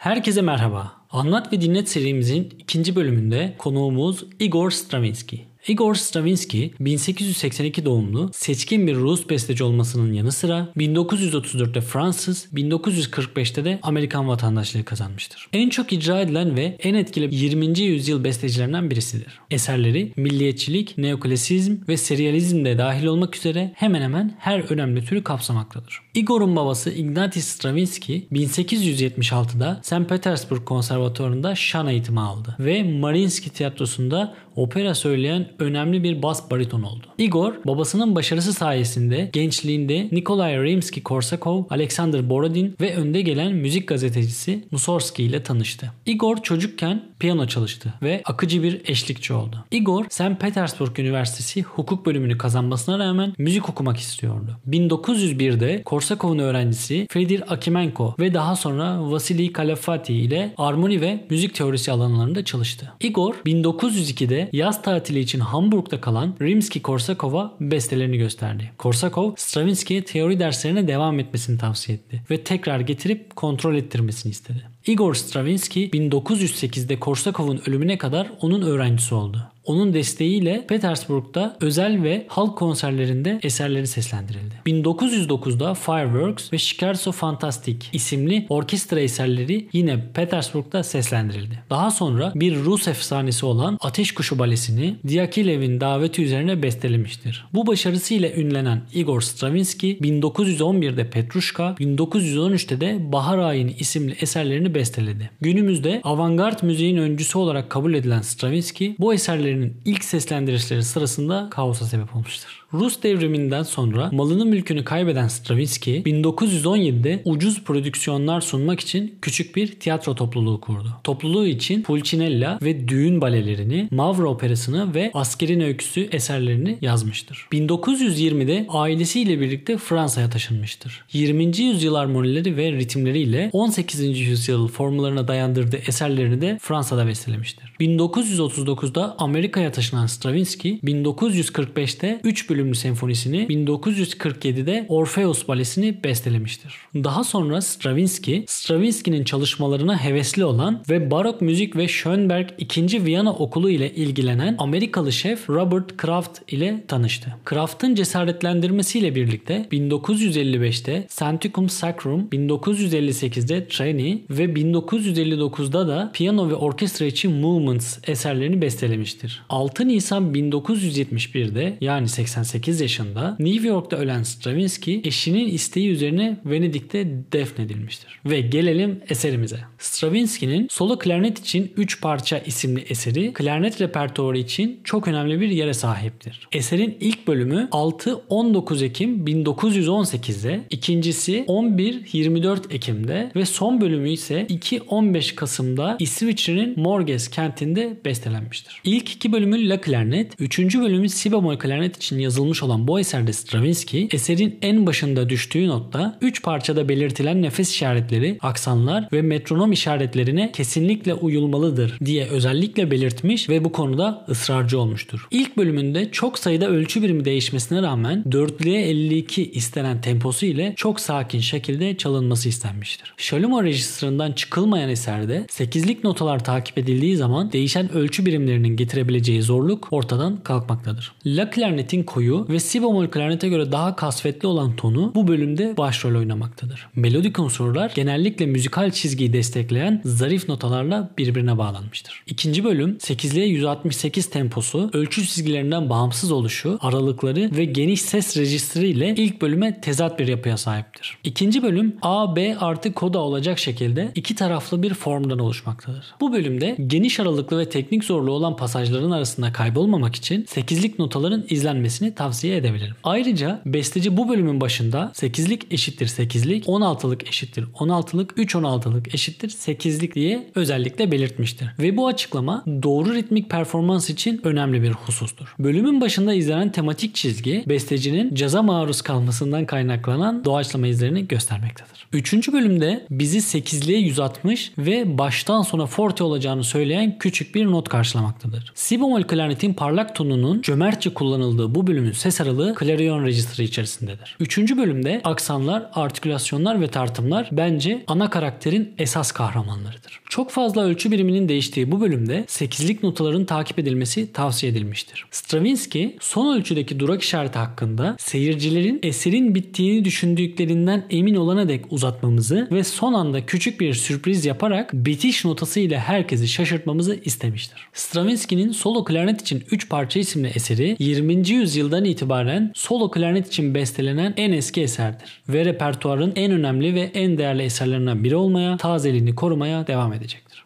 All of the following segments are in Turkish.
Herkese merhaba. Anlat ve Dinlet serimizin ikinci bölümünde konuğumuz Igor Stravinsky. Igor Stravinsky 1882 doğumlu seçkin bir Rus besteci olmasının yanı sıra 1934'te Fransız, 1945'te de Amerikan vatandaşlığı kazanmıştır. En çok icra edilen ve en etkili 20. yüzyıl bestecilerinden birisidir. Eserleri milliyetçilik, neoklasizm ve serializm de dahil olmak üzere hemen hemen her önemli türü kapsamaktadır. Igor'un babası Ignatiy Stravinsky 1876'da St. Petersburg Konservatuvarı'nda şan eğitimi aldı ve Mariinsky Tiyatrosu'nda opera söyleyen önemli bir bas bariton oldu. Igor babasının başarısı sayesinde gençliğinde Nikolay Rimsky-Korsakov, Alexander Borodin ve önde gelen müzik gazetecisi Mussorgsky ile tanıştı. Igor çocukken piyano çalıştı ve akıcı bir eşlikçi oldu. Igor St. Petersburg Üniversitesi hukuk bölümünü kazanmasına rağmen müzik okumak istiyordu. 1901'de Korsakov'un öğrencisi Fedir Akimenko ve daha sonra Vasily Kalafati ile armoni ve müzik teorisi alanlarında çalıştı. Igor 1902'de yaz tatili için Hamburg'da kalan Rimsky-Korsakov'a bestelerini gösterdi. Korsakov, Stravinsky'ye teori derslerine devam etmesini tavsiye etti ve tekrar getirip kontrol ettirmesini istedi. Igor Stravinsky 1908'de Korsakov'un ölümüne kadar onun öğrencisi oldu. Onun desteğiyle Petersburg'da özel ve halk konserlerinde eserleri seslendirildi. 1909'da Fireworks ve Scherzo Fantastic isimli orkestra eserleri yine Petersburg'da seslendirildi. Daha sonra bir Rus efsanesi olan Ateş Kuşu Balesi'ni Diaghilev'in daveti üzerine bestelemiştir. Bu başarısıyla ünlenen Igor Stravinsky 1911'de Petrushka, 1913'te de Bahar Ayini isimli eserlerini besteledi. Günümüzde avantgard müziğin öncüsü olarak kabul edilen Stravinsky bu eserlerinin ilk seslendirişleri sırasında kaosa sebep olmuştur. Rus devriminden sonra malını mülkünü kaybeden Stravinsky 1917'de ucuz prodüksiyonlar sunmak için küçük bir tiyatro topluluğu kurdu. Topluluğu için Pulcinella ve düğün balelerini, Mavra operasını ve Askerin öyküsü eserlerini yazmıştır. 1920'de ailesiyle birlikte Fransa'ya taşınmıştır. 20. yüzyıl armonileri ve ritimleriyle 18. yüzyıl formlarına dayandırdığı eserlerini de Fransa'da bestelemiştir. 1939'da Amerika'ya taşınan Stravinsky 1945'te 3 bölümlü senfonisini 1947'de Orpheus balesini bestelemiştir. Daha sonra Stravinsky, Stravinsky'nin çalışmalarına hevesli olan ve barok müzik ve Schönberg 2. Viyana Okulu ile ilgilenen Amerikalı şef Robert Kraft ile tanıştı. Kraft'ın cesaretlendirmesiyle birlikte 1955'te Santicum Sacrum, 1958'de Treni ve 1959'da da piyano ve orkestra için Movements eserlerini bestelemiştir. 6 Nisan 1971'de yani 88 yaşında New York'ta ölen Stravinsky eşinin isteği üzerine Venedik'te defnedilmiştir. Ve gelelim eserimize. Stravinsky'nin solo klarnet için 3 parça isimli eseri klarnet repertuarı için çok önemli bir yere sahiptir. Eserin ilk bölümü 6-19 Ekim 1918'de, ikincisi 11-24 Ekim'de ve son bölümü ise 2-15 Kasım'da İsviçre'nin Morges kentinde bestelenmiştir. İlk iki bölümü La Klarnet, üçüncü bölümü Si bemol klarnet için yazılmış olan bu eserde Stravinsky, eserin en başında düştüğü notta 3 parçada belirtilen nefes işaretleri, aksanlar ve metronom işaretlerine kesinlikle uyulmalıdır diye özellikle belirtmiş ve bu konuda ısrarcı olmuştur. İlk bölümünde çok sayıda ölçü birimi değişmesine rağmen 4'lüye 52 istenen temposu ile çok sakin şekilde çalınması istenmiştir. Shalomar rejistrından çıkılmayan eserde 8'lik notalar takip edildiği zaman değişen ölçü birimlerinin getirebileceği zorluk ortadan kalkmaktadır. La klarnetin koyu ve si bemol klarnete göre daha kasvetli olan tonu bu bölümde başrol oynamaktadır. Melodik unsurlar genellikle müzikal çizgiyi destekleyen zarif notalarla birbirine bağlanmıştır. İkinci bölüm 8'liğe 168 temposu, ölçü çizgilerinden bağımsız oluşu, aralıkları ve geniş ses rejistri ile ilk bölüme tezat bir yapıya sahiptir. İkinci bölüm A, B artı koda olacak şekilde iki taraflı bir formdan oluşmaktadır. Bu bölümde geniş aralıklı ve teknik zorluğu olan pasajların arasında kaybolmamak için 8'lik notaların izlenmesini tavsiye edebilirim. Ayrıca besteci bu bölümün başında 8'lik eşittir 8'lik, 16'lık eşittir 16'lık, 3 16'lık eşittir 8'lik diye özellikle belirtmiştir. Ve bu açıklama doğru ritmik performans için önemli bir husustur. Bölümün başında izlenen tematik çizgi bestecinin caza maruz kalmasından kaynaklanan doğaçlama izlerini göstermektedir. Üçüncü bölümde bizi 8'liğe 160 ve baştan sona forte olacağını söyleyen küçük bir not karşılamaktadır. Si bemol klarnetin parlak tonunun cömertçe kullanıldığı bu bölüm bölümün ses aralığı Clarion Register içerisindedir. Üçüncü bölümde aksanlar, artikülasyonlar ve tartımlar bence ana karakterin esas kahramanlarıdır. Çok fazla ölçü biriminin değiştiği bu bölümde 8'lik notaların takip edilmesi tavsiye edilmiştir. Stravinsky son ölçüdeki durak işareti hakkında seyircilerin eserin bittiğini düşündüklerinden emin olana dek uzatmamızı ve son anda küçük bir sürpriz yaparak bitiş notası ile herkesi şaşırtmamızı istemiştir. Stravinsky'nin solo klarnet için 3 parça isimli eseri 20. yüzyıldan itibaren solo klarnet için bestelenen en eski eserdir ve repertuarın en önemli ve en değerli eserlerinden biri olmaya, tazeliğini korumaya devam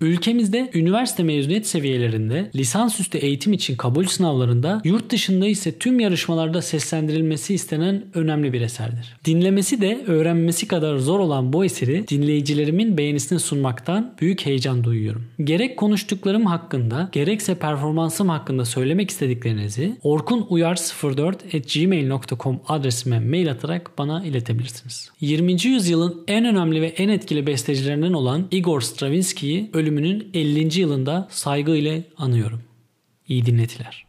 Ülkemizde üniversite mezuniyet seviyelerinde lisansüstü eğitim için kabul sınavlarında, yurt dışında ise tüm yarışmalarda seslendirilmesi istenen önemli bir eserdir. Dinlemesi de öğrenmesi kadar zor olan bu eseri dinleyicilerimin beğenisine sunmaktan büyük heyecan duyuyorum. Gerek konuştuklarım hakkında gerekse performansım hakkında söylemek istediklerinizi orkunuyar04.gmail.com adresime mail atarak bana iletebilirsiniz. 20. yüzyılın en önemli ve en etkili bestecilerinden olan Igor Stravinsky'yi ölümünün 50. yılında saygı ile anıyorum. İyi dinletiler.